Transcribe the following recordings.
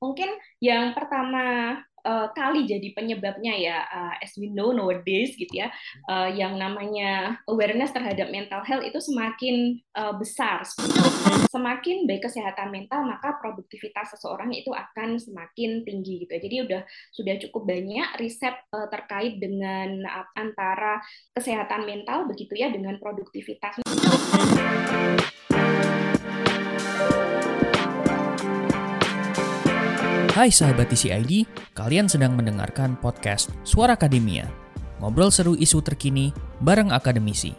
Mungkin yang pertama uh, kali jadi penyebabnya ya uh, as we know nowadays gitu ya uh, yang namanya awareness terhadap mental health itu semakin uh, besar. Semakin baik kesehatan mental maka produktivitas seseorang itu akan semakin tinggi gitu jadi udah sudah cukup banyak riset uh, terkait dengan uh, antara kesehatan mental begitu ya dengan produktivitas Hai sahabat TCID, kalian sedang mendengarkan podcast Suara Akademia. Ngobrol seru isu terkini bareng akademisi.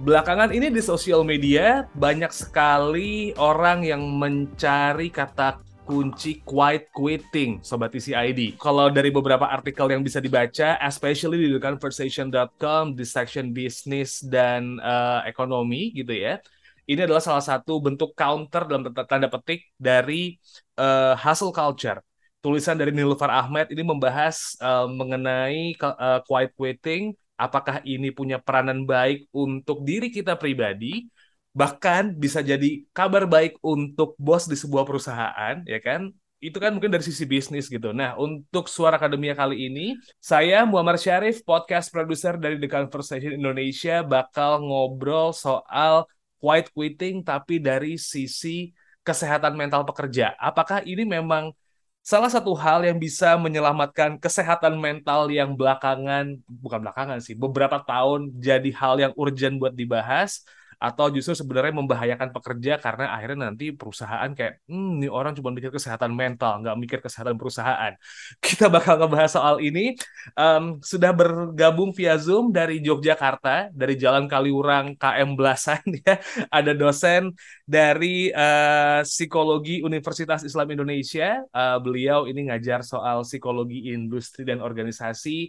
Belakangan ini di sosial media banyak sekali orang yang mencari kata kunci quiet quitting sobat TCID. Kalau dari beberapa artikel yang bisa dibaca, especially di conversation.com di section bisnis dan uh, ekonomi gitu ya ini adalah salah satu bentuk counter dalam tanda petik dari uh, hustle culture. Tulisan dari Nilufar Ahmed ini membahas uh, mengenai uh, quiet quitting, apakah ini punya peranan baik untuk diri kita pribadi, bahkan bisa jadi kabar baik untuk bos di sebuah perusahaan, ya kan? Itu kan mungkin dari sisi bisnis gitu. Nah, untuk Suara Akademia kali ini, saya Muhammad Syarif, podcast produser dari The Conversation Indonesia, bakal ngobrol soal quiet quitting tapi dari sisi kesehatan mental pekerja. Apakah ini memang salah satu hal yang bisa menyelamatkan kesehatan mental yang belakangan bukan belakangan sih, beberapa tahun jadi hal yang urgent buat dibahas atau justru sebenarnya membahayakan pekerja karena akhirnya nanti perusahaan kayak hmm ini orang cuma mikir kesehatan mental nggak mikir kesehatan perusahaan. Kita bakal ngebahas soal ini. Um, sudah bergabung via zoom dari Yogyakarta dari Jalan Kaliurang KM Belasan ya. Ada dosen dari uh, psikologi Universitas Islam Indonesia. Uh, beliau ini ngajar soal psikologi industri dan organisasi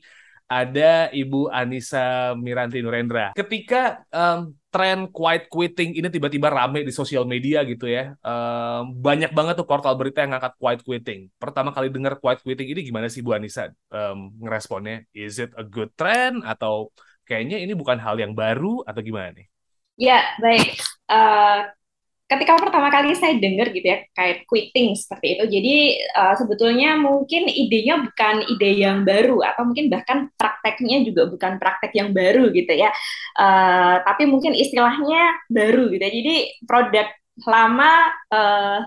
ada Ibu Anissa Miranti Nurendra. Ketika um, tren quiet quitting ini tiba-tiba rame di sosial media gitu ya, um, banyak banget tuh portal berita yang ngangkat quiet quitting. Pertama kali dengar quiet quitting ini gimana sih Bu Anissa um, ngeresponnya? Is it a good trend atau kayaknya ini bukan hal yang baru atau gimana nih? Ya, baik. Uh, ketika pertama kali saya dengar gitu ya kayak quitting seperti itu jadi uh, sebetulnya mungkin idenya bukan ide yang baru atau mungkin bahkan prakteknya juga bukan praktek yang baru gitu ya. Uh, tapi mungkin istilahnya baru gitu ya jadi produk lama uh,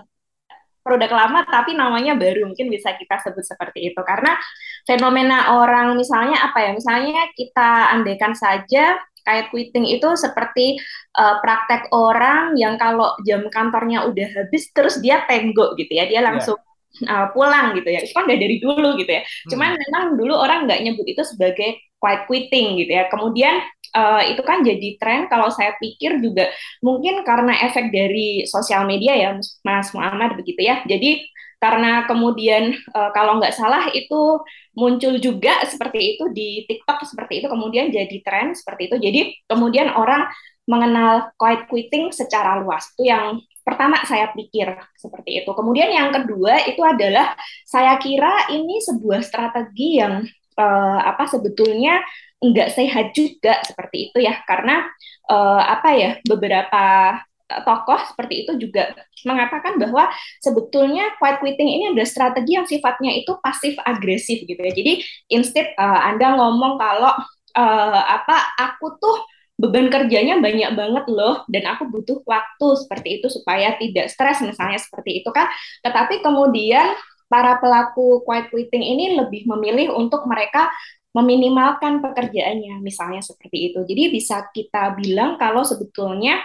produk lama tapi namanya baru mungkin bisa kita sebut seperti itu. Karena fenomena orang misalnya apa ya misalnya kita andaikan saja kayak quitting itu seperti uh, praktek orang yang kalau jam kantornya udah habis terus dia tenggo gitu ya dia iya. langsung yeah. uh, pulang gitu ya itu kan udah dari dulu gitu ya hmm. cuman memang dulu orang nggak nyebut itu sebagai quiet quitting gitu ya kemudian uh, itu kan jadi tren kalau saya pikir juga mungkin karena efek dari sosial media ya Mas Muhammad begitu ya jadi karena kemudian uh, kalau nggak salah itu muncul juga seperti itu di TikTok seperti itu kemudian jadi tren seperti itu. Jadi kemudian orang mengenal quiet quitting secara luas. Itu yang pertama saya pikir seperti itu. Kemudian yang kedua itu adalah saya kira ini sebuah strategi yang uh, apa sebetulnya nggak sehat juga seperti itu ya. Karena uh, apa ya beberapa tokoh seperti itu juga mengatakan bahwa sebetulnya quiet quitting ini adalah strategi yang sifatnya itu pasif agresif gitu ya. Jadi instead uh, Anda ngomong kalau uh, apa aku tuh beban kerjanya banyak banget loh dan aku butuh waktu seperti itu supaya tidak stres misalnya seperti itu kan. Tetapi kemudian para pelaku quiet quitting ini lebih memilih untuk mereka meminimalkan pekerjaannya misalnya seperti itu. Jadi bisa kita bilang kalau sebetulnya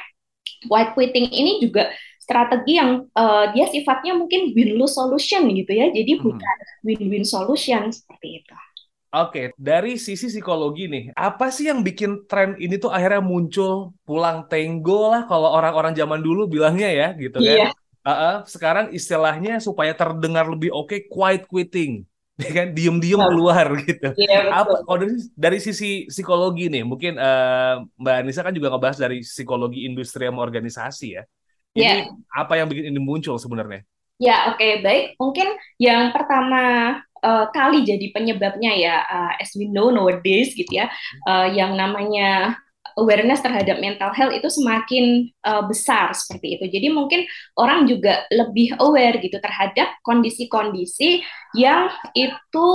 white quitting ini juga strategi yang uh, dia sifatnya mungkin win-lose solution gitu ya. Jadi hmm. bukan win-win solution seperti itu. Oke, dari sisi psikologi nih, apa sih yang bikin tren ini tuh akhirnya muncul pulang tenggo lah kalau orang-orang zaman dulu bilangnya ya gitu kan. Yeah. Uh -uh, sekarang istilahnya supaya terdengar lebih oke okay, quiet quitting. Ya kan diem-diem nah. keluar gitu. Iya, Apa kalau dari, dari sisi psikologi nih, mungkin uh, Mbak Anissa kan juga ngebahas dari psikologi industri sama organisasi ya. Ini yeah. apa yang bikin ini muncul sebenarnya? Ya, oke, okay, baik. Mungkin yang pertama uh, kali jadi penyebabnya ya, uh, as we know nowadays gitu ya, uh, yang namanya awareness terhadap mental health itu semakin uh, besar seperti itu. Jadi mungkin orang juga lebih aware gitu terhadap kondisi-kondisi yang itu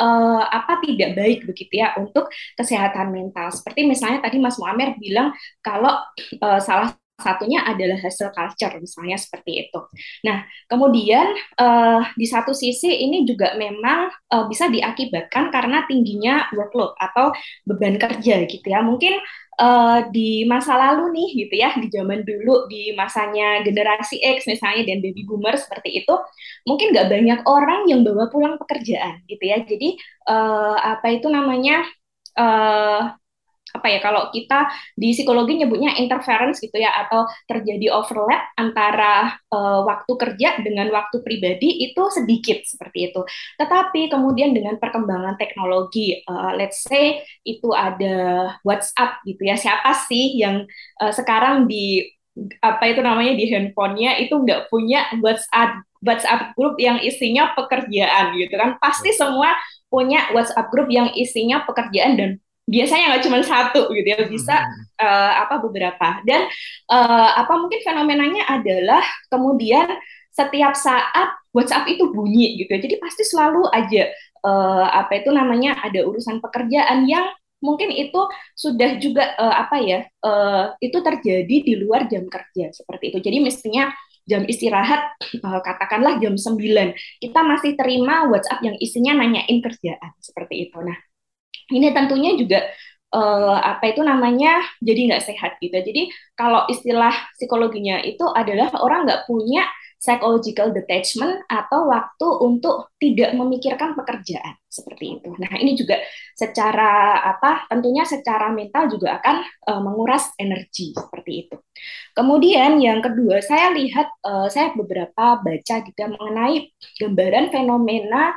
uh, apa tidak baik begitu ya untuk kesehatan mental. Seperti misalnya tadi Mas Muamer bilang kalau uh, salah satunya adalah hasil culture misalnya seperti itu. Nah, kemudian uh, di satu sisi ini juga memang uh, bisa diakibatkan karena tingginya workload atau beban kerja gitu ya. Mungkin uh, di masa lalu nih gitu ya, di zaman dulu di masanya generasi X misalnya dan baby boomer seperti itu, mungkin nggak banyak orang yang bawa pulang pekerjaan gitu ya. Jadi uh, apa itu namanya uh, apa ya kalau kita di psikologi nyebutnya interference gitu ya atau terjadi overlap antara uh, waktu kerja dengan waktu pribadi itu sedikit seperti itu. Tetapi kemudian dengan perkembangan teknologi, uh, let's say itu ada WhatsApp gitu ya, siapa sih yang uh, sekarang di apa itu namanya di handphonenya itu nggak punya WhatsApp WhatsApp grup yang isinya pekerjaan gitu kan pasti semua punya WhatsApp grup yang isinya pekerjaan dan biasanya nggak cuma satu gitu ya bisa uh, apa beberapa. Dan uh, apa mungkin fenomenanya adalah kemudian setiap saat WhatsApp itu bunyi gitu ya. Jadi pasti selalu aja uh, apa itu namanya ada urusan pekerjaan yang mungkin itu sudah juga uh, apa ya uh, itu terjadi di luar jam kerja seperti itu. Jadi mestinya jam istirahat uh, katakanlah jam 9 kita masih terima WhatsApp yang isinya nanyain kerjaan seperti itu. Nah ini tentunya juga uh, apa itu namanya jadi nggak sehat gitu. Jadi kalau istilah psikologinya itu adalah orang nggak punya psychological detachment atau waktu untuk tidak memikirkan pekerjaan seperti itu. Nah ini juga secara apa tentunya secara mental juga akan uh, menguras energi seperti itu. Kemudian yang kedua saya lihat uh, saya beberapa baca juga mengenai gambaran fenomena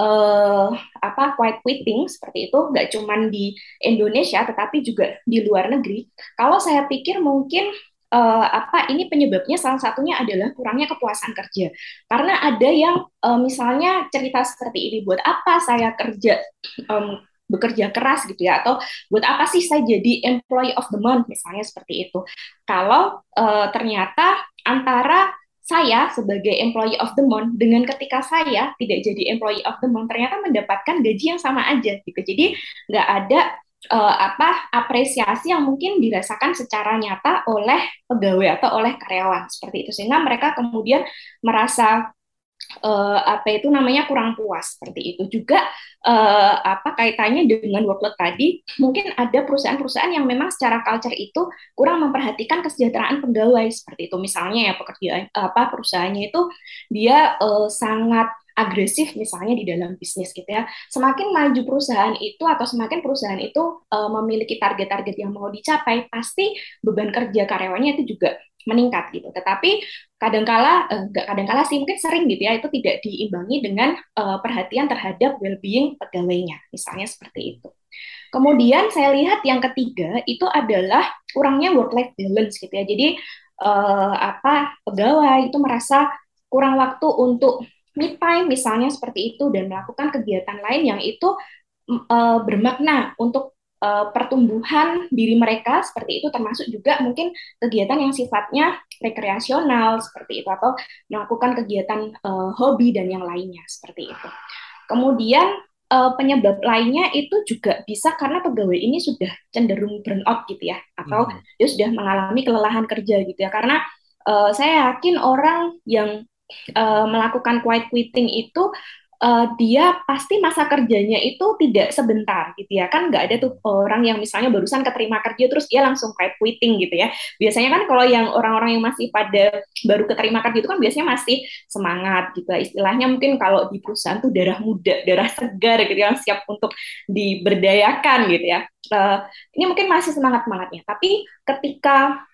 uh, apa quiet quitting seperti itu nggak cuma di Indonesia tetapi juga di luar negeri. Kalau saya pikir mungkin uh, apa ini penyebabnya salah satunya adalah kurangnya kepuasan kerja. Karena ada yang uh, misalnya cerita seperti ini buat apa saya kerja um, bekerja keras gitu ya atau buat apa sih saya jadi employee of the month misalnya seperti itu. Kalau uh, ternyata antara saya sebagai employee of the month dengan ketika saya tidak jadi employee of the month ternyata mendapatkan gaji yang sama aja gitu. Jadi nggak ada uh, apa apresiasi yang mungkin dirasakan secara nyata oleh pegawai atau oleh karyawan seperti itu sehingga mereka kemudian merasa uh, apa itu namanya kurang puas seperti itu juga uh, apa kaitannya dengan workload tadi mungkin ada perusahaan-perusahaan yang memang secara culture itu kurang memperhatikan kesejahteraan pegawai seperti itu misalnya ya pekerjaan apa perusahaannya itu dia uh, sangat agresif misalnya di dalam bisnis gitu ya. Semakin maju perusahaan itu atau semakin perusahaan itu uh, memiliki target-target yang mau dicapai, pasti beban kerja karyawannya itu juga meningkat gitu. Tetapi kadangkala enggak eh, kadangkala sih mungkin sering gitu ya itu tidak diimbangi dengan uh, perhatian terhadap well-being pegawainya, misalnya seperti itu. Kemudian saya lihat yang ketiga itu adalah kurangnya work-life balance gitu ya. Jadi uh, apa pegawai itu merasa kurang waktu untuk me time misalnya seperti itu dan melakukan kegiatan lain yang itu uh, bermakna untuk uh, pertumbuhan diri mereka seperti itu termasuk juga mungkin kegiatan yang sifatnya rekreasional seperti itu atau melakukan kegiatan uh, hobi dan yang lainnya seperti itu. Kemudian uh, penyebab lainnya itu juga bisa karena pegawai ini sudah cenderung burnout gitu ya atau hmm. dia sudah mengalami kelelahan kerja gitu ya karena uh, saya yakin orang yang uh, melakukan quiet quitting itu uh, dia pasti masa kerjanya itu tidak sebentar gitu ya. Kan nggak ada tuh orang yang misalnya barusan keterima kerja terus dia langsung kayak quitting gitu ya. Biasanya kan kalau yang orang-orang yang masih pada baru keterima kerja itu kan biasanya masih semangat gitu istilahnya mungkin kalau di perusahaan tuh darah muda darah segar gitu yang siap untuk diberdayakan gitu ya. Uh, ini mungkin masih semangat semangatnya tapi ketika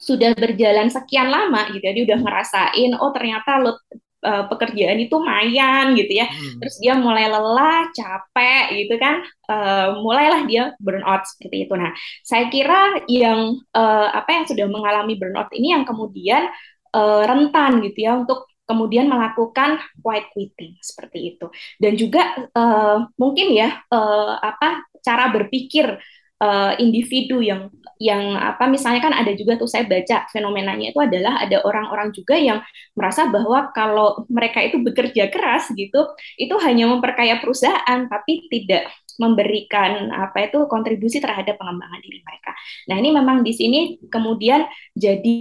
sudah berjalan sekian lama gitu ya dia udah ngerasain oh ternyata lo uh, pekerjaan itu mayan gitu ya. Hmm. Terus dia mulai lelah, capek gitu kan. Uh, mulailah dia burnout seperti itu. Nah, saya kira yang uh, apa yang sudah mengalami burnout ini yang kemudian uh, rentan gitu ya untuk kemudian melakukan white quitting seperti itu. Dan juga uh, mungkin ya uh, apa cara berpikir uh, individu yang yang apa misalnya kan ada juga tuh saya baca fenomenanya itu adalah ada orang-orang juga yang merasa bahwa kalau mereka itu bekerja keras gitu itu hanya memperkaya perusahaan tapi tidak memberikan apa itu kontribusi terhadap pengembangan diri mereka. Nah ini memang di sini kemudian jadi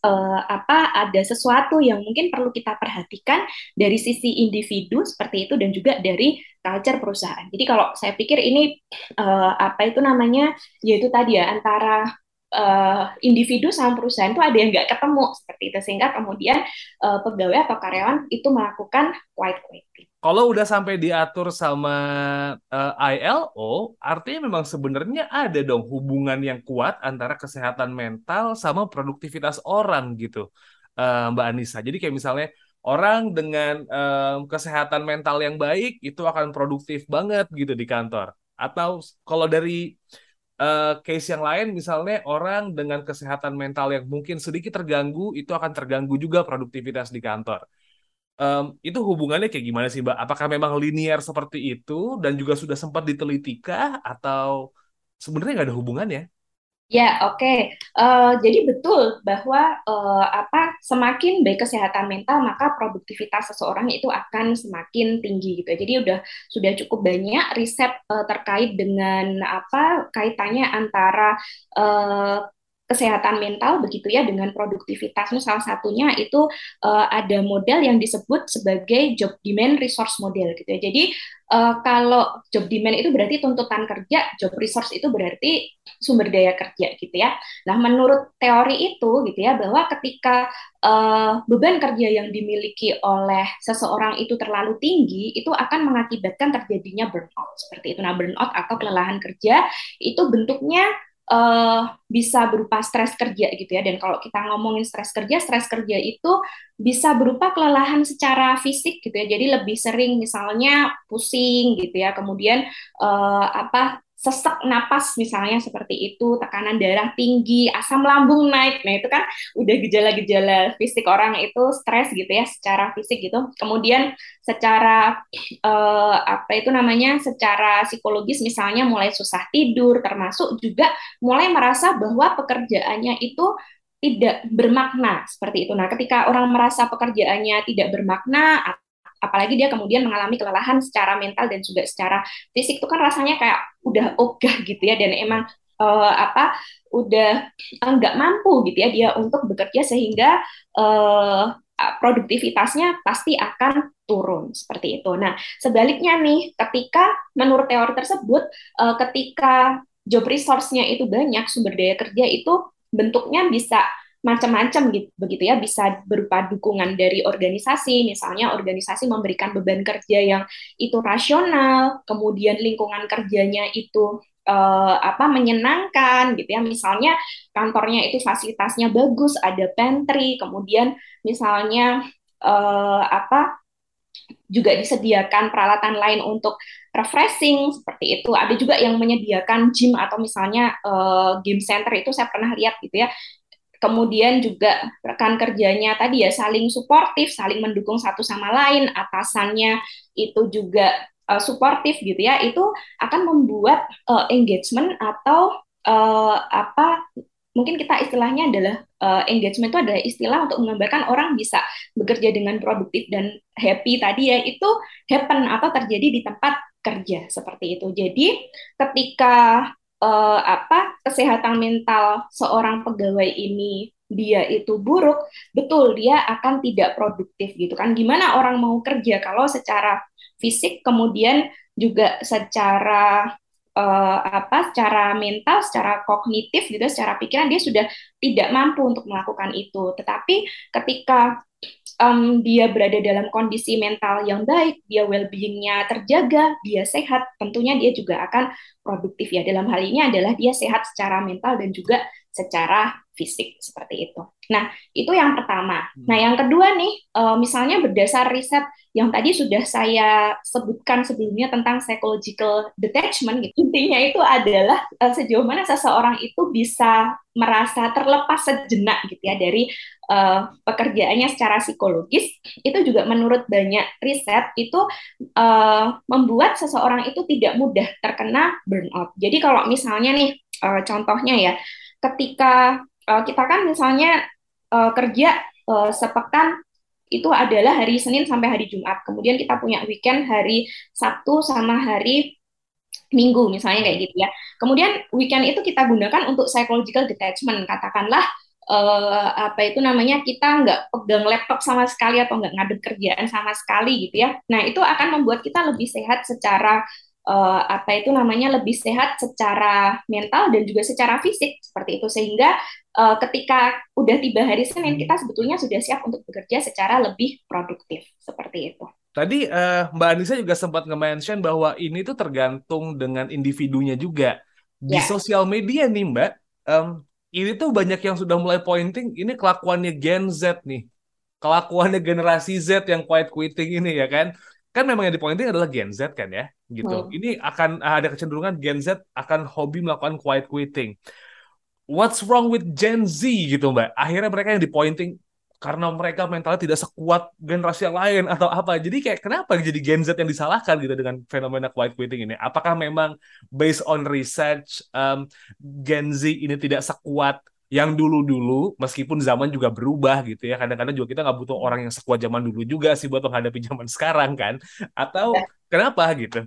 uh, apa ada sesuatu yang mungkin perlu kita perhatikan dari sisi individu seperti itu dan juga dari culture perusahaan. Jadi kalau saya pikir ini uh, apa itu namanya yaitu tadi ya antara uh, individu sama perusahaan itu ada yang nggak ketemu seperti itu sehingga kemudian uh, pegawai atau karyawan itu melakukan white quitting. Kalau udah sampai diatur sama uh, ILO, artinya memang sebenarnya ada dong hubungan yang kuat antara kesehatan mental sama produktivitas orang gitu, uh, Mbak Anissa. Jadi kayak misalnya orang dengan um, kesehatan mental yang baik itu akan produktif banget gitu di kantor. Atau kalau dari uh, case yang lain misalnya orang dengan kesehatan mental yang mungkin sedikit terganggu itu akan terganggu juga produktivitas di kantor. Um, itu hubungannya kayak gimana sih Mbak? Apakah memang linear seperti itu dan juga sudah sempat ditelitikah atau sebenarnya nggak ada hubungannya? Ya, oke. Okay. Uh, eh, jadi betul bahwa uh, apa semakin baik kesehatan mental maka produktivitas seseorang itu akan semakin tinggi gitu. Jadi udah sudah cukup banyak riset uh, terkait dengan apa kaitannya antara uh, kesehatan mental begitu ya dengan produktivitas. Salah satunya itu uh, ada model yang disebut sebagai job demand resource model gitu ya. Jadi uh, kalau job demand itu berarti tuntutan kerja, job resource itu berarti sumber daya kerja gitu ya. Nah, menurut teori itu gitu ya bahwa ketika uh, beban kerja yang dimiliki oleh seseorang itu terlalu tinggi, itu akan mengakibatkan terjadinya burnout seperti itu. Nah, burnout atau kelelahan kerja itu bentuknya uh, bisa berupa stres kerja gitu ya. Dan kalau kita ngomongin stres kerja, stres kerja itu bisa berupa kelelahan secara fisik gitu ya. Jadi lebih sering misalnya pusing gitu ya. Kemudian uh, apa sesak napas misalnya seperti itu, tekanan darah tinggi, asam lambung naik. Nah, itu kan udah gejala-gejala fisik orang itu stres gitu ya secara fisik gitu. Kemudian secara uh, apa itu namanya? secara psikologis misalnya mulai susah tidur termasuk juga mulai merasa bahwa pekerjaannya itu tidak bermakna seperti itu. Nah, ketika orang merasa pekerjaannya tidak bermakna apalagi dia kemudian mengalami kelelahan secara mental dan juga secara fisik. Itu kan rasanya kayak udah ogah gitu ya. Dan emang uh, apa udah nggak uh, mampu gitu ya dia untuk bekerja sehingga uh, produktivitasnya pasti akan turun. Seperti itu. Nah, sebaliknya nih, ketika menurut teori tersebut, uh, ketika job resource-nya itu banyak, sumber daya kerja itu bentuknya bisa macam-macam gitu begitu ya. Bisa berupa dukungan dari organisasi misalnya organisasi memberikan beban kerja yang itu rasional kemudian lingkungan kerjanya itu uh, apa menyenangkan gitu ya. Misalnya kantornya itu fasilitasnya bagus ada pantry kemudian misalnya uh, apa juga disediakan peralatan lain untuk refreshing seperti itu. Ada juga yang menyediakan gym atau misalnya uh, game center itu saya pernah lihat gitu ya kemudian juga rekan kerjanya tadi ya saling suportif, saling mendukung satu sama lain, atasannya itu juga uh, suportif gitu ya, itu akan membuat uh, engagement atau uh, apa mungkin kita istilahnya adalah uh, engagement itu adalah istilah untuk menggambarkan orang bisa bekerja dengan produktif dan happy tadi ya itu happen atau terjadi di tempat kerja seperti itu. Jadi ketika uh, apa kesehatan mental seorang pegawai ini dia itu buruk, betul dia akan tidak produktif gitu kan. Gimana orang mau kerja kalau secara fisik kemudian juga secara uh, apa secara mental, secara kognitif gitu, secara pikiran dia sudah tidak mampu untuk melakukan itu. Tetapi ketika um, dia berada dalam kondisi mental yang baik, dia well-beingnya terjaga, dia sehat, tentunya dia juga akan produktif ya. Dalam hal ini adalah dia sehat secara mental dan juga secara fisik seperti itu. Nah, itu yang pertama. Hmm. Nah, yang kedua nih, uh, misalnya berdasar riset yang tadi sudah saya sebutkan sebelumnya tentang psychological detachment, gitu. intinya itu adalah uh, sejauh mana seseorang itu bisa merasa terlepas sejenak gitu ya dari uh, pekerjaannya secara psikologis. Itu juga menurut banyak riset itu uh, membuat seseorang itu tidak mudah terkena burnout. Jadi kalau misalnya nih uh, contohnya ya, ketika uh, kita kan misalnya uh, kerja uh, sepekan itu adalah hari Senin sampai hari Jumat. Kemudian kita punya weekend hari Sabtu sama hari Minggu misalnya kayak gitu ya. Kemudian weekend itu kita gunakan untuk psychological detachment. Katakanlah uh, apa itu namanya kita nggak pegang laptop sama sekali atau nggak ngadep kerjaan sama sekali gitu ya. Nah itu akan membuat kita lebih sehat secara uh, apa itu namanya lebih sehat secara mental dan juga secara fisik seperti itu sehingga uh, ketika udah tiba hari Senin kita sebetulnya sudah siap untuk bekerja secara lebih produktif seperti itu. Tadi uh, Mbak Anissa juga sempat nge-mention bahwa ini tuh tergantung dengan individunya juga. Di yeah. sosial media nih Mbak, um, ini tuh banyak yang sudah mulai pointing ini kelakuannya Gen Z nih. Kelakuannya generasi Z yang quiet quitting ini ya kan kan memang yang dipointing adalah Gen Z kan ya gitu. Hmm. Ini akan ada kecenderungan Gen Z akan hobi melakukan quiet quitting. What's wrong with Gen Z gitu Mbak? Akhirnya mereka yang dipointing karena mereka mentalnya tidak sekuat generasi yang lain atau apa. Jadi kayak kenapa jadi Gen Z yang disalahkan gitu dengan fenomena quiet quitting ini? Apakah memang based on research um, Gen Z ini tidak sekuat yang dulu-dulu meskipun zaman juga berubah gitu ya kadang-kadang juga kita nggak butuh orang yang sekuat zaman dulu juga sih buat menghadapi zaman sekarang kan atau ya. kenapa gitu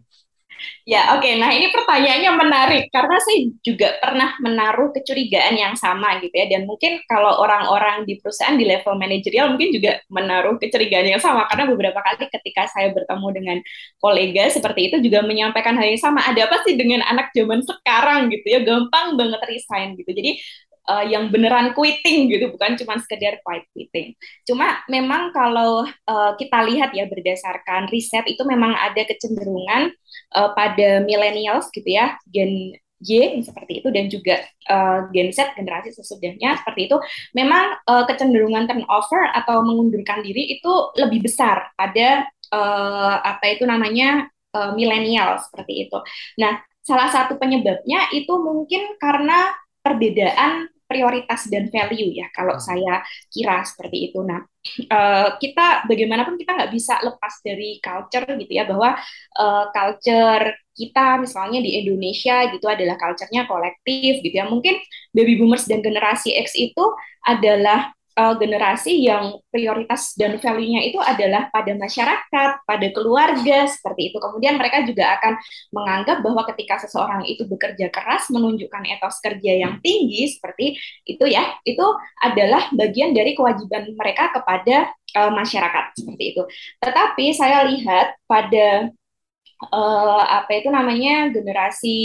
Ya, oke. Okay. Nah, ini pertanyaannya menarik karena saya juga pernah menaruh kecurigaan yang sama gitu ya. Dan mungkin kalau orang-orang di perusahaan di level manajerial mungkin juga menaruh kecurigaan yang sama karena beberapa kali ketika saya bertemu dengan kolega seperti itu juga menyampaikan hal yang sama. Ada apa sih dengan anak zaman sekarang gitu ya? Gampang banget resign gitu. Jadi uh, yang beneran quitting gitu, bukan cuma sekedar quiet quitting. Cuma memang kalau uh, kita lihat ya berdasarkan riset itu memang ada kecenderungan uh, pada millennials gitu ya, gen Y seperti itu dan juga uh, Gen Z generasi sesudahnya seperti itu memang uh, kecenderungan turnover atau mengundurkan diri itu lebih besar pada uh, apa itu namanya uh, milenial seperti itu. Nah, salah satu penyebabnya itu mungkin karena perbedaan prioritas dan value ya kalau hmm. saya kira seperti itu. Nah uh, kita bagaimanapun kita nggak bisa lepas dari culture gitu ya bahwa uh, culture kita misalnya di Indonesia gitu adalah culture-nya kolektif gitu ya. Mungkin baby boomers dan generasi X itu adalah uh, generasi yang prioritas dan value-nya itu adalah pada masyarakat, pada keluarga seperti itu. Kemudian mereka juga akan menganggap bahwa ketika seseorang itu bekerja keras menunjukkan etos kerja yang tinggi seperti itu ya, itu adalah bagian dari kewajiban mereka kepada uh, masyarakat seperti itu. Tetapi saya lihat pada uh, apa itu namanya generasi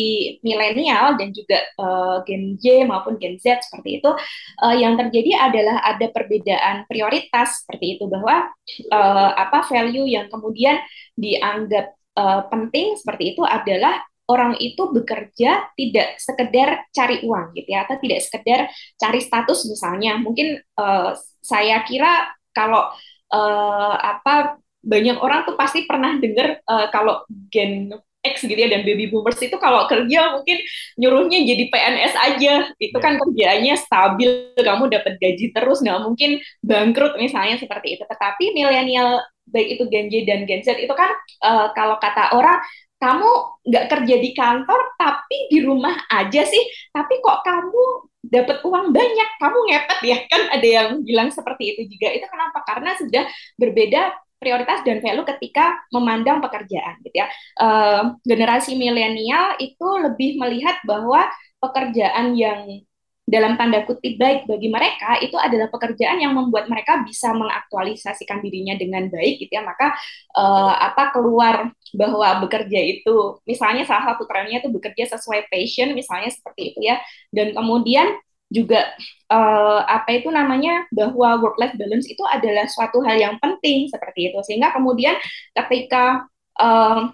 milenial dan juga uh, Gen Y maupun Gen Z seperti itu. Uh, yang terjadi adalah ada perbedaan prioritas seperti itu bahwa uh, apa value yang kemudian dianggap uh, penting seperti itu adalah orang itu bekerja tidak sekedar cari uang gitu ya atau tidak sekedar cari status misalnya. Mungkin uh, saya kira kalau uh, apa banyak orang tuh pasti pernah dengar uh, kalau gen X gitu ya dan baby boomers itu kalau kerja mungkin nyuruhnya jadi PNS aja. Itu kan kerjaannya stabil kamu dapat gaji terus nggak mungkin bangkrut misalnya seperti itu. Tetapi milenial baik itu Gen Y dan Gen Z itu kan uh, kalau kata orang kamu nggak kerja di kantor tapi di rumah aja sih. Tapi kok kamu dapat uang banyak? Kamu ngepet ya? Kan ada yang bilang seperti itu juga. Itu kenapa? Karena sudah berbeda prioritas dan value ketika memandang pekerjaan gitu ya. Uh, generasi milenial itu lebih melihat bahwa pekerjaan yang dalam tanda kutip baik bagi mereka itu adalah pekerjaan yang membuat mereka bisa mengaktualisasikan dirinya dengan baik gitu ya maka uh, apa keluar bahwa bekerja itu misalnya salah satu trennya itu bekerja sesuai passion misalnya seperti itu ya dan kemudian juga uh, apa itu namanya bahwa work life balance itu adalah suatu hal yang penting seperti itu. Sehingga kemudian ketika uh,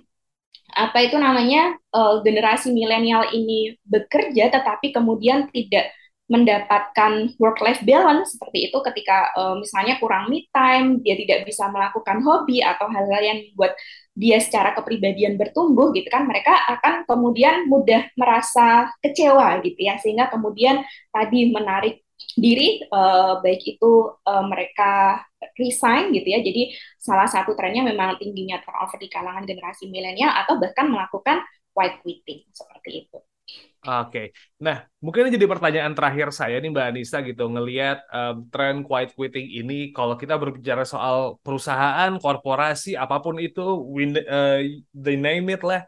apa itu namanya uh, generasi milenial ini bekerja tetapi kemudian tidak mendapatkan work life balance seperti itu ketika uh, misalnya kurang me time, dia tidak bisa melakukan hobi atau hal-hal yang membuat dia secara kepribadian bertumbuh gitu kan mereka akan kemudian mudah merasa kecewa gitu ya sehingga kemudian tadi menarik diri uh, baik itu uh, mereka resign gitu ya jadi salah satu trennya memang tingginya turnover di kalangan generasi milenial atau bahkan melakukan white quitting seperti itu. Oke, okay. nah mungkin ini jadi pertanyaan terakhir saya nih Mbak Anissa gitu ngelihat um, tren quiet quitting ini kalau kita berbicara soal perusahaan, korporasi, apa pun itu, win, uh, the name it lah,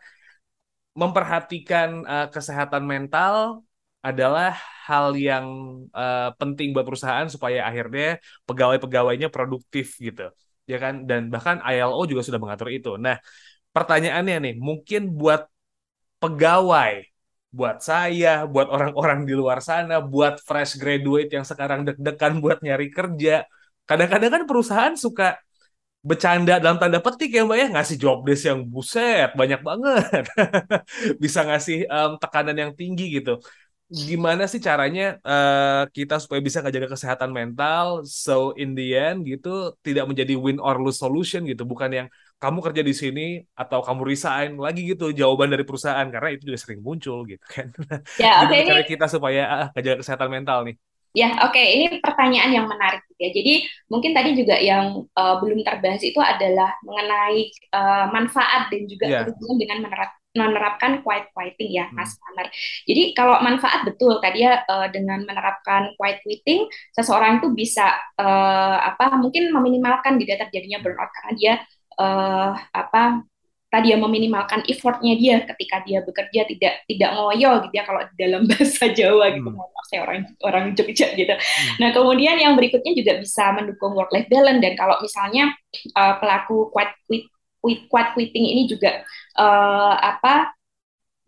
memperhatikan uh, kesehatan mental adalah hal yang uh, penting buat perusahaan supaya akhirnya pegawai-pegawainya produktif gitu, ya kan? Dan bahkan ILO juga sudah mengatur itu. Nah, pertanyaannya nih, mungkin buat pegawai buat saya, buat orang-orang di luar sana, buat fresh graduate yang sekarang deg-degan buat nyari kerja. Kadang-kadang kan perusahaan suka bercanda dalam tanda petik ya mbak ya. Ngasih job desk yang buset banyak banget. Bisa ngasih um, tekanan yang tinggi gitu. Gimana sih caranya uh, kita supaya bisa ngejaga kesehatan mental? So in the end gitu tidak menjadi win or lose solution gitu. Bukan yang kamu kerja di sini atau kamu resign lagi gitu jawaban dari perusahaan karena itu juga sering muncul gitu kan. Ya, oke okay, cara kita supaya ah, jaga kesehatan mental nih. Ya, oke, okay. ini pertanyaan yang menarik ya. Jadi mungkin tadi juga yang uh, belum terbahas itu adalah mengenai uh, manfaat dan juga yeah. dengan menerap, menerapkan quiet quitting ya, hmm. Mas Amar. Jadi kalau manfaat betul tadi ya uh, dengan menerapkan quiet quitting, seseorang itu bisa uh, apa mungkin meminimalkan tidak terjadinya burnout karena dia uh, apa tadi ya meminimalkan effortnya dia ketika dia bekerja tidak tidak ngoyo gitu ya kalau dalam bahasa Jawa gitu hmm. saya orang orang Jogja gitu. Hmm. Nah kemudian yang berikutnya juga bisa mendukung work life balance dan kalau misalnya uh, pelaku quiet quit, quit quiet quitting ini juga uh, apa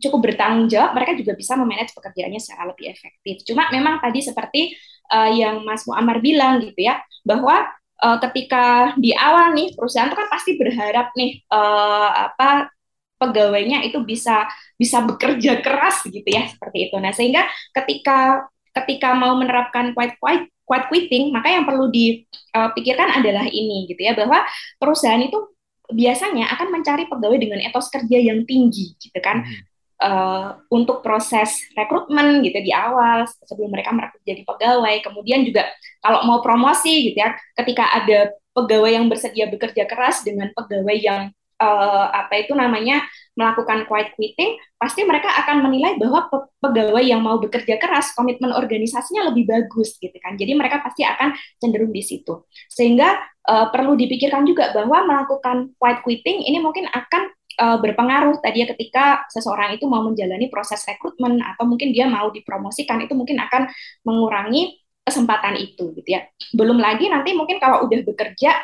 cukup bertanggung jawab mereka juga bisa memanage pekerjaannya secara lebih efektif. Cuma memang tadi seperti uh, yang Mas Muammar bilang gitu ya bahwa uh, ketika di awal nih perusahaan itu kan pasti berharap nih uh, apa pegawainya itu bisa bisa bekerja keras gitu ya seperti itu. Nah sehingga ketika ketika mau menerapkan quiet quiet quiet quitting maka yang perlu dipikirkan uh, adalah ini gitu ya bahwa perusahaan itu biasanya akan mencari pegawai dengan etos kerja yang tinggi gitu kan. Hmm uh, untuk proses rekrutmen gitu di awal sebelum mereka merekrut jadi pegawai. Kemudian juga kalau mau promosi gitu ya, ketika ada pegawai yang bersedia bekerja keras dengan pegawai yang uh, apa itu namanya melakukan quiet quitting, pasti mereka akan menilai bahwa pegawai yang mau bekerja keras, komitmen organisasinya lebih bagus gitu kan. Jadi mereka pasti akan cenderung di situ. Sehingga uh, perlu dipikirkan juga bahwa melakukan quiet quitting ini mungkin akan uh, berpengaruh tadi ya ketika seseorang itu mau menjalani proses rekrutmen atau mungkin dia mau dipromosikan itu mungkin akan mengurangi kesempatan itu gitu ya. Belum lagi nanti mungkin kalau udah bekerja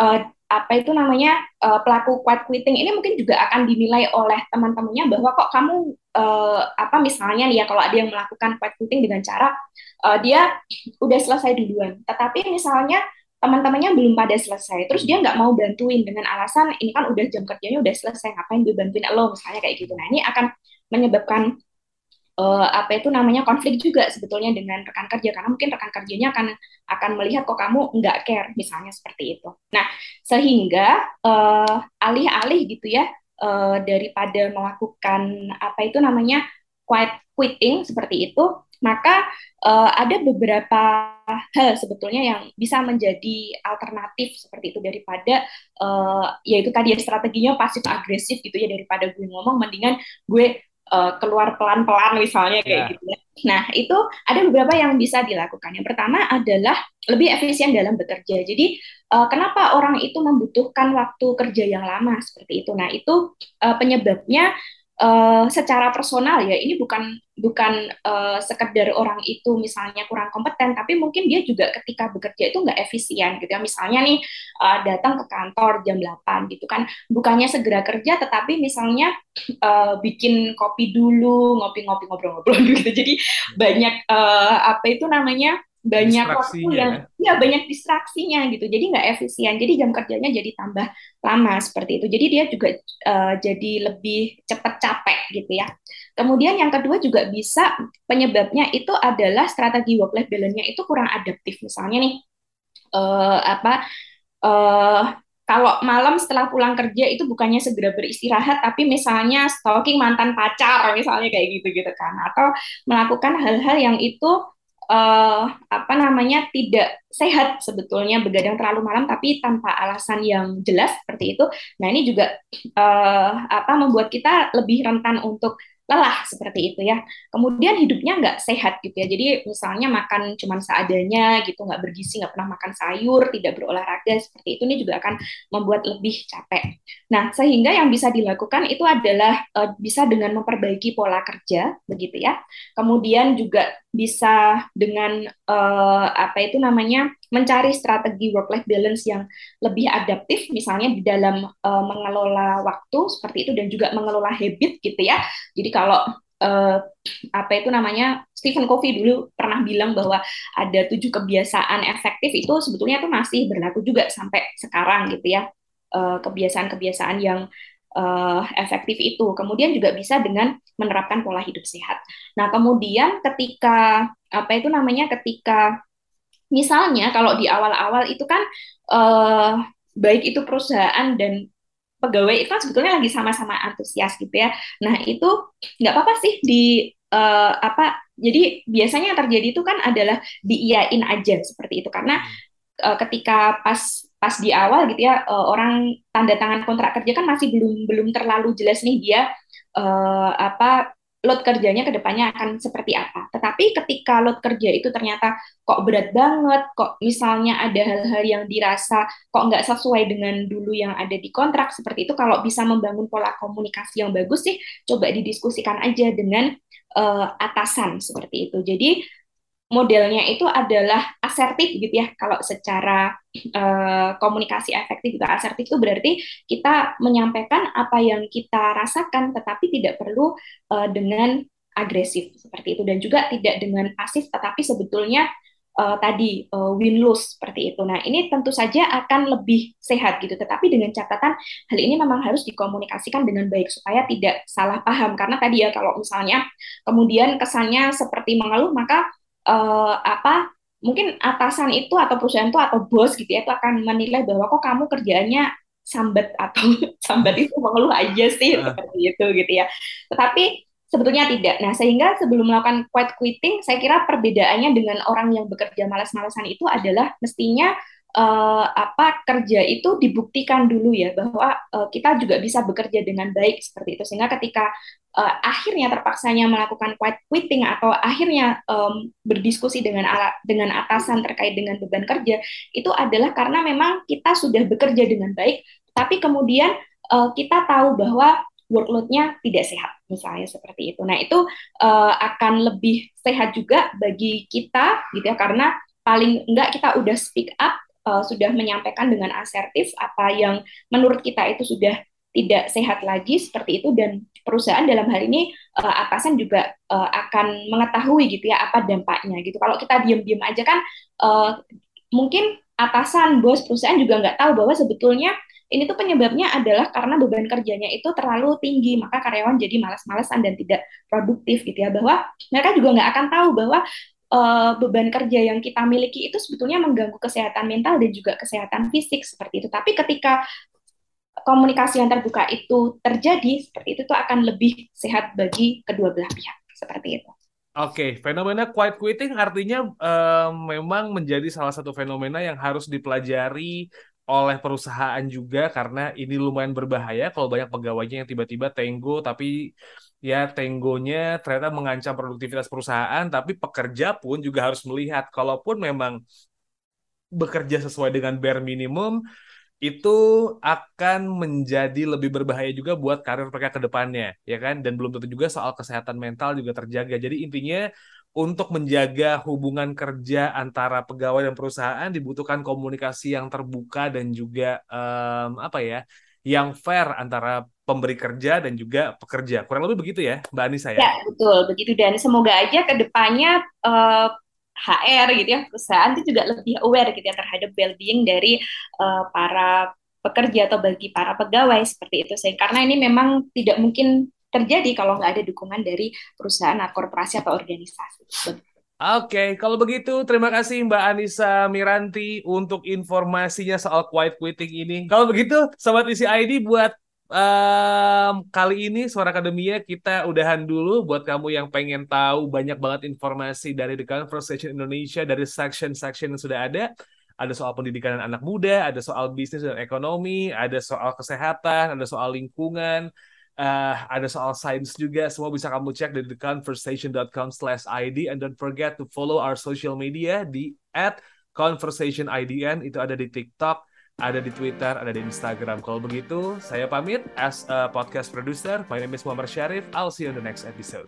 uh, apa itu namanya uh, pelaku quiet quitting ini mungkin juga akan dinilai oleh teman-temannya bahwa kok kamu uh, apa misalnya nih ya kalau ada yang melakukan quiet quitting dengan cara uh, dia udah selesai duluan, tetapi misalnya teman-temannya belum pada selesai. Terus dia nggak mau bantuin dengan alasan ini kan udah jam kerjanya udah selesai ngapain gue bantuin? Lo misalnya kayak gitu. Nah ini akan menyebabkan uh, apa itu namanya konflik juga sebetulnya dengan rekan kerja karena mungkin rekan kerjanya akan akan melihat kok kamu nggak care misalnya seperti itu. Nah sehingga uh, alih-alih gitu ya uh, daripada melakukan apa itu namanya quiet quitting seperti itu maka uh, ada beberapa hal sebetulnya yang bisa menjadi alternatif seperti itu daripada uh, yaitu tadi ya strateginya pasif agresif gitu ya daripada gue ngomong mendingan gue uh, keluar pelan-pelan misalnya kayak yeah. gitu ya. Nah, itu ada beberapa yang bisa dilakukan. Yang pertama adalah lebih efisien dalam bekerja. Jadi, uh, kenapa orang itu membutuhkan waktu kerja yang lama seperti itu? Nah, itu uh, penyebabnya uh, secara personal ya ini bukan bukan uh, sekedar orang itu misalnya kurang kompeten tapi mungkin dia juga ketika bekerja itu nggak efisien gitu ya. Misalnya nih uh, datang ke kantor jam 8 gitu kan bukannya segera kerja tetapi misalnya uh, bikin kopi dulu ngopi-ngopi ngobrol-ngobrol gitu. Jadi banyak uh, apa itu namanya banyak waktu yang ya? banyak distraksinya gitu. Jadi nggak efisien. Jadi jam kerjanya jadi tambah lama seperti itu. Jadi dia juga uh, jadi lebih cepat capek gitu ya. Kemudian yang kedua juga bisa penyebabnya itu adalah strategi work life balance-nya itu kurang adaptif. Misalnya nih uh, apa uh, kalau malam setelah pulang kerja itu bukannya segera beristirahat tapi misalnya stalking mantan pacar misalnya kayak gitu gitu kan. Atau melakukan hal-hal yang itu uh, apa namanya tidak sehat sebetulnya begadang terlalu malam tapi tanpa alasan yang jelas seperti itu. Nah ini juga uh, apa membuat kita lebih rentan untuk lelah seperti itu ya. Kemudian hidupnya nggak sehat gitu ya. Jadi misalnya makan cuma seadanya gitu, nggak bergizi, nggak pernah makan sayur, tidak berolahraga seperti itu ini juga akan membuat lebih capek. Nah sehingga yang bisa dilakukan itu adalah uh, bisa dengan memperbaiki pola kerja begitu ya. Kemudian juga bisa dengan uh, apa itu namanya mencari strategi work life balance yang lebih adaptif misalnya di dalam uh, mengelola waktu seperti itu dan juga mengelola habit gitu ya. Jadi kalau uh, apa itu namanya Stephen Covey dulu pernah bilang bahwa ada tujuh kebiasaan efektif itu sebetulnya itu masih berlaku juga sampai sekarang gitu ya. kebiasaan-kebiasaan yang uh, efektif itu. Kemudian juga bisa dengan menerapkan pola hidup sehat. Nah, kemudian ketika apa itu namanya ketika misalnya kalau di awal-awal itu kan uh, baik itu perusahaan dan pegawai itu kan sebetulnya lagi sama-sama antusias gitu ya. Nah, itu nggak apa-apa sih di uh, apa jadi biasanya yang terjadi itu kan adalah diiyain aja seperti itu karena uh, ketika pas pas di awal gitu ya uh, orang tanda tangan kontrak kerja kan masih belum belum terlalu jelas nih dia uh, apa load kerjanya ke depannya akan seperti apa. Tetapi ketika load kerja itu ternyata kok berat banget, kok misalnya ada hal-hal yang dirasa kok nggak sesuai dengan dulu yang ada di kontrak seperti itu, kalau bisa membangun pola komunikasi yang bagus sih, coba didiskusikan aja dengan uh, atasan seperti itu. Jadi modelnya itu adalah asertif gitu ya. Kalau secara uh, komunikasi efektif juga asertif itu berarti kita menyampaikan apa yang kita rasakan tetapi tidak perlu uh, dengan agresif seperti itu dan juga tidak dengan pasif tetapi sebetulnya uh, tadi uh, win lose seperti itu. Nah, ini tentu saja akan lebih sehat gitu. Tetapi dengan catatan hal ini memang harus dikomunikasikan dengan baik supaya tidak salah paham karena tadi ya kalau misalnya kemudian kesannya seperti mengeluh maka uh, apa mungkin atasan itu atau perusahaan itu atau bos gitu ya itu akan menilai bahwa kok kamu kerjaannya sambat atau sambat itu mengeluh aja sih uh. seperti itu gitu ya. Tetapi sebetulnya tidak. Nah, sehingga sebelum melakukan quiet quitting, saya kira perbedaannya dengan orang yang bekerja malas-malasan itu adalah mestinya uh, apa kerja itu dibuktikan dulu ya bahwa uh, kita juga bisa bekerja dengan baik seperti itu sehingga ketika uh, akhirnya terpaksanya melakukan quitting atau akhirnya um, berdiskusi dengan dengan atasan terkait dengan beban kerja itu adalah karena memang kita sudah bekerja dengan baik tapi kemudian uh, kita tahu bahwa workload-nya tidak sehat misalnya seperti itu. Nah, itu uh, akan lebih sehat juga bagi kita gitu ya karena paling enggak kita udah speak up uh, sudah menyampaikan dengan asertif apa yang menurut kita itu sudah tidak sehat lagi seperti itu dan perusahaan dalam hal ini uh, atasan juga uh, akan mengetahui gitu ya apa dampaknya gitu. Kalau kita diam-diam aja kan uh, mungkin atasan bos perusahaan juga nggak tahu bahwa sebetulnya ini tuh penyebabnya adalah karena beban kerjanya itu terlalu tinggi maka karyawan jadi malas-malasan dan tidak produktif gitu ya bahwa mereka juga nggak akan tahu bahwa uh, beban kerja yang kita miliki itu sebetulnya mengganggu kesehatan mental dan juga kesehatan fisik seperti itu. Tapi ketika komunikasi yang terbuka itu terjadi seperti itu tuh akan lebih sehat bagi kedua belah pihak seperti itu. Oke, okay. fenomena quiet quitting artinya uh, memang menjadi salah satu fenomena yang harus dipelajari oleh perusahaan juga karena ini lumayan berbahaya kalau banyak pegawainya yang tiba-tiba tenggo tapi ya tenggonya ternyata mengancam produktivitas perusahaan, tapi pekerja pun juga harus melihat kalaupun memang bekerja sesuai dengan bare minimum itu akan menjadi lebih berbahaya juga buat karir mereka ke depannya, ya kan? Dan belum tentu juga soal kesehatan mental juga terjaga. Jadi intinya untuk menjaga hubungan kerja antara pegawai dan perusahaan dibutuhkan komunikasi yang terbuka dan juga um, apa ya, yang fair antara pemberi kerja dan juga pekerja. Kurang lebih begitu ya, Mbak Anissa ya? Ya, betul. Begitu. Dan semoga aja ke depannya uh, eh, HR gitu ya, perusahaan itu juga lebih aware gitu ya terhadap well-being dari uh, para pekerja atau bagi para pegawai seperti itu. Saya karena ini memang tidak mungkin terjadi kalau nggak ada dukungan dari perusahaan, korporasi atau organisasi. Oke, okay, kalau begitu terima kasih Mbak Anissa Miranti untuk informasinya soal quiet quitting ini. Kalau begitu, Sobat Isi ID buat um, kali ini Suara Akademia kita udahan dulu buat kamu yang pengen tahu banyak banget informasi dari The Conversation Indonesia dari section-section yang sudah ada ada soal pendidikan anak muda, ada soal bisnis dan ekonomi, ada soal kesehatan, ada soal lingkungan, uh, ada soal sains juga. Semua bisa kamu cek di theconversation.com/id and don't forget to follow our social media di @conversationidn itu ada di TikTok, ada di Twitter, ada di Instagram. Kalau begitu, saya pamit as a podcast producer. My name is Muhammad Syarif. I'll see you in the next episode.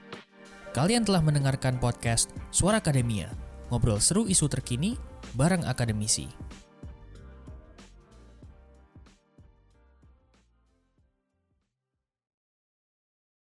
Kalian telah mendengarkan podcast Suara Akademia, ngobrol seru isu terkini bareng akademisi.